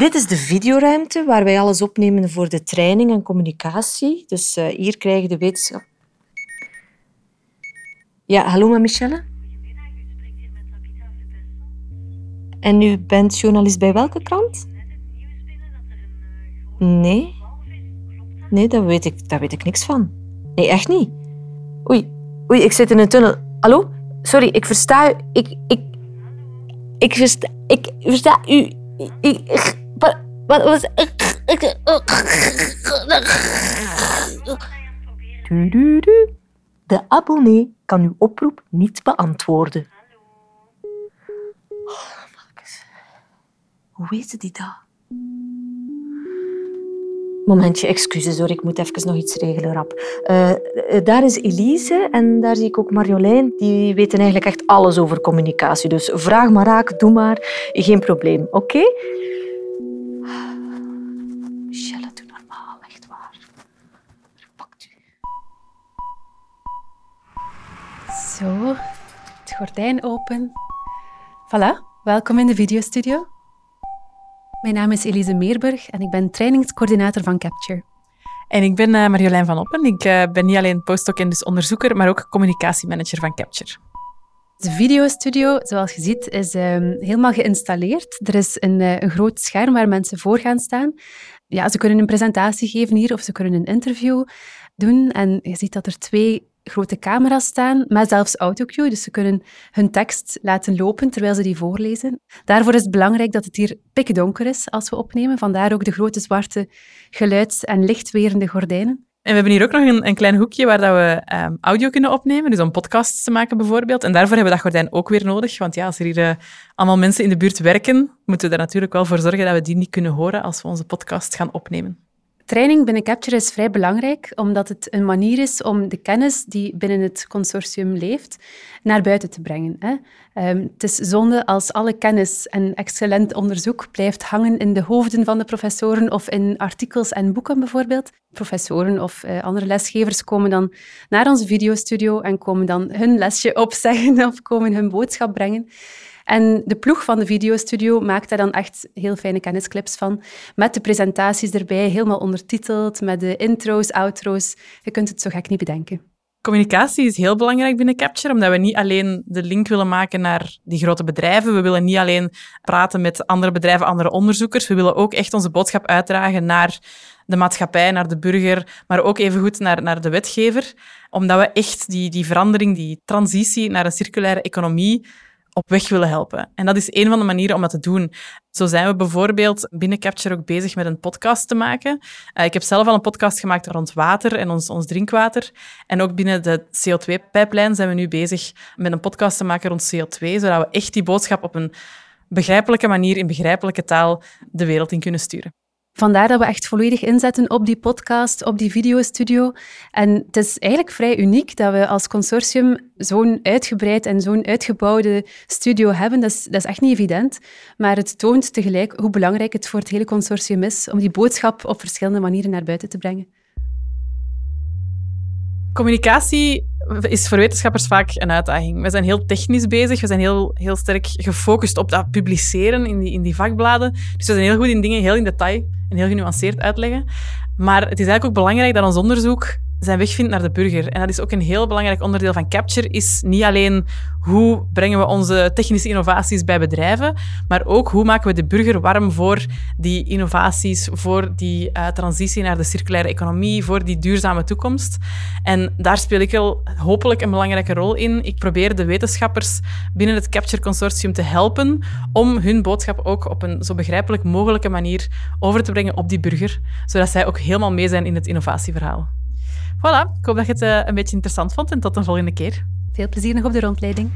Dit is de videoruimte waar wij alles opnemen voor de training en communicatie. Dus uh, hier krijg je de wetenschap. Ja, hallo met Michelle. En u bent journalist bij welke krant? Nee. Nee, daar weet ik, daar weet ik niks van. Nee, echt niet. Oei, oei, ik zit in een tunnel. Hallo? Sorry, ik versta u. Ik, ik, ik versta, ik versta u. Ik, wat was... De abonnee kan uw oproep niet beantwoorden. Oh, Hoe weet die dat? Momentje, excuses hoor, ik moet even nog iets regelen rap. Uh, daar is Elise en daar zie ik ook Marjolein. Die weten eigenlijk echt alles over communicatie. Dus vraag maar raak, doe maar. Geen probleem, oké? Zo, het gordijn open. Voilà, welkom in de videostudio. Mijn naam is Elise Meerburg en ik ben trainingscoördinator van Capture. En ik ben uh, Marjolein van Oppen. Ik uh, ben niet alleen postdoc en dus onderzoeker, maar ook communicatiemanager van Capture. De videostudio, zoals je ziet, is um, helemaal geïnstalleerd. Er is een, uh, een groot scherm waar mensen voor gaan staan. Ja, ze kunnen een presentatie geven hier of ze kunnen een interview doen. En je ziet dat er twee grote camera's staan, maar zelfs autocue. Dus ze kunnen hun tekst laten lopen terwijl ze die voorlezen. Daarvoor is het belangrijk dat het hier pikdonker is als we opnemen. Vandaar ook de grote zwarte geluids- en lichtwerende gordijnen. En we hebben hier ook nog een, een klein hoekje waar dat we um, audio kunnen opnemen, dus om podcasts te maken bijvoorbeeld. En daarvoor hebben we dat gordijn ook weer nodig, want ja, als er hier uh, allemaal mensen in de buurt werken, moeten we er natuurlijk wel voor zorgen dat we die niet kunnen horen als we onze podcast gaan opnemen. Training binnen Capture is vrij belangrijk, omdat het een manier is om de kennis die binnen het consortium leeft, naar buiten te brengen. Hè. Um, het is zonde als alle kennis en excellent onderzoek blijft hangen in de hoofden van de professoren of in artikels en boeken bijvoorbeeld. Professoren of uh, andere lesgevers komen dan naar onze videostudio en komen dan hun lesje opzeggen of komen hun boodschap brengen. En de ploeg van de videostudio maakt daar dan echt heel fijne kennisclips van. Met de presentaties erbij, helemaal ondertiteld, met de intro's, outro's. Je kunt het zo gek niet bedenken. Communicatie is heel belangrijk binnen Capture, omdat we niet alleen de link willen maken naar die grote bedrijven. We willen niet alleen praten met andere bedrijven, andere onderzoekers. We willen ook echt onze boodschap uitdragen naar de maatschappij, naar de burger, maar ook evengoed naar, naar de wetgever. Omdat we echt die, die verandering, die transitie naar een circulaire economie op weg willen helpen. En dat is een van de manieren om dat te doen. Zo zijn we bijvoorbeeld binnen Capture ook bezig met een podcast te maken. Uh, ik heb zelf al een podcast gemaakt rond water en ons, ons drinkwater. En ook binnen de CO2-pijplijn zijn we nu bezig met een podcast te maken rond CO2, zodat we echt die boodschap op een begrijpelijke manier, in begrijpelijke taal, de wereld in kunnen sturen. Vandaar dat we echt volledig inzetten op die podcast, op die videostudio. En het is eigenlijk vrij uniek dat we als consortium zo'n uitgebreid en zo'n uitgebouwde studio hebben. Dat is, dat is echt niet evident. Maar het toont tegelijk hoe belangrijk het voor het hele consortium is om die boodschap op verschillende manieren naar buiten te brengen. Communicatie is voor wetenschappers vaak een uitdaging. We zijn heel technisch bezig, we zijn heel, heel sterk gefocust op dat publiceren in die, in die vakbladen. Dus we zijn heel goed in dingen heel in detail en heel genuanceerd uitleggen. Maar het is eigenlijk ook belangrijk dat ons onderzoek zijn weg vindt naar de burger. En dat is ook een heel belangrijk onderdeel van Capture, is niet alleen hoe brengen we onze technische innovaties bij bedrijven, maar ook hoe maken we de burger warm voor die innovaties, voor die uh, transitie naar de circulaire economie, voor die duurzame toekomst. En daar speel ik wel hopelijk een belangrijke rol in. Ik probeer de wetenschappers binnen het Capture Consortium te helpen om hun boodschap ook op een zo begrijpelijk mogelijke manier over te brengen op die burger, zodat zij ook helemaal mee zijn in het innovatieverhaal. Voilà, ik hoop dat je het uh, een beetje interessant vond en tot de volgende keer. Veel plezier nog op de rondleiding.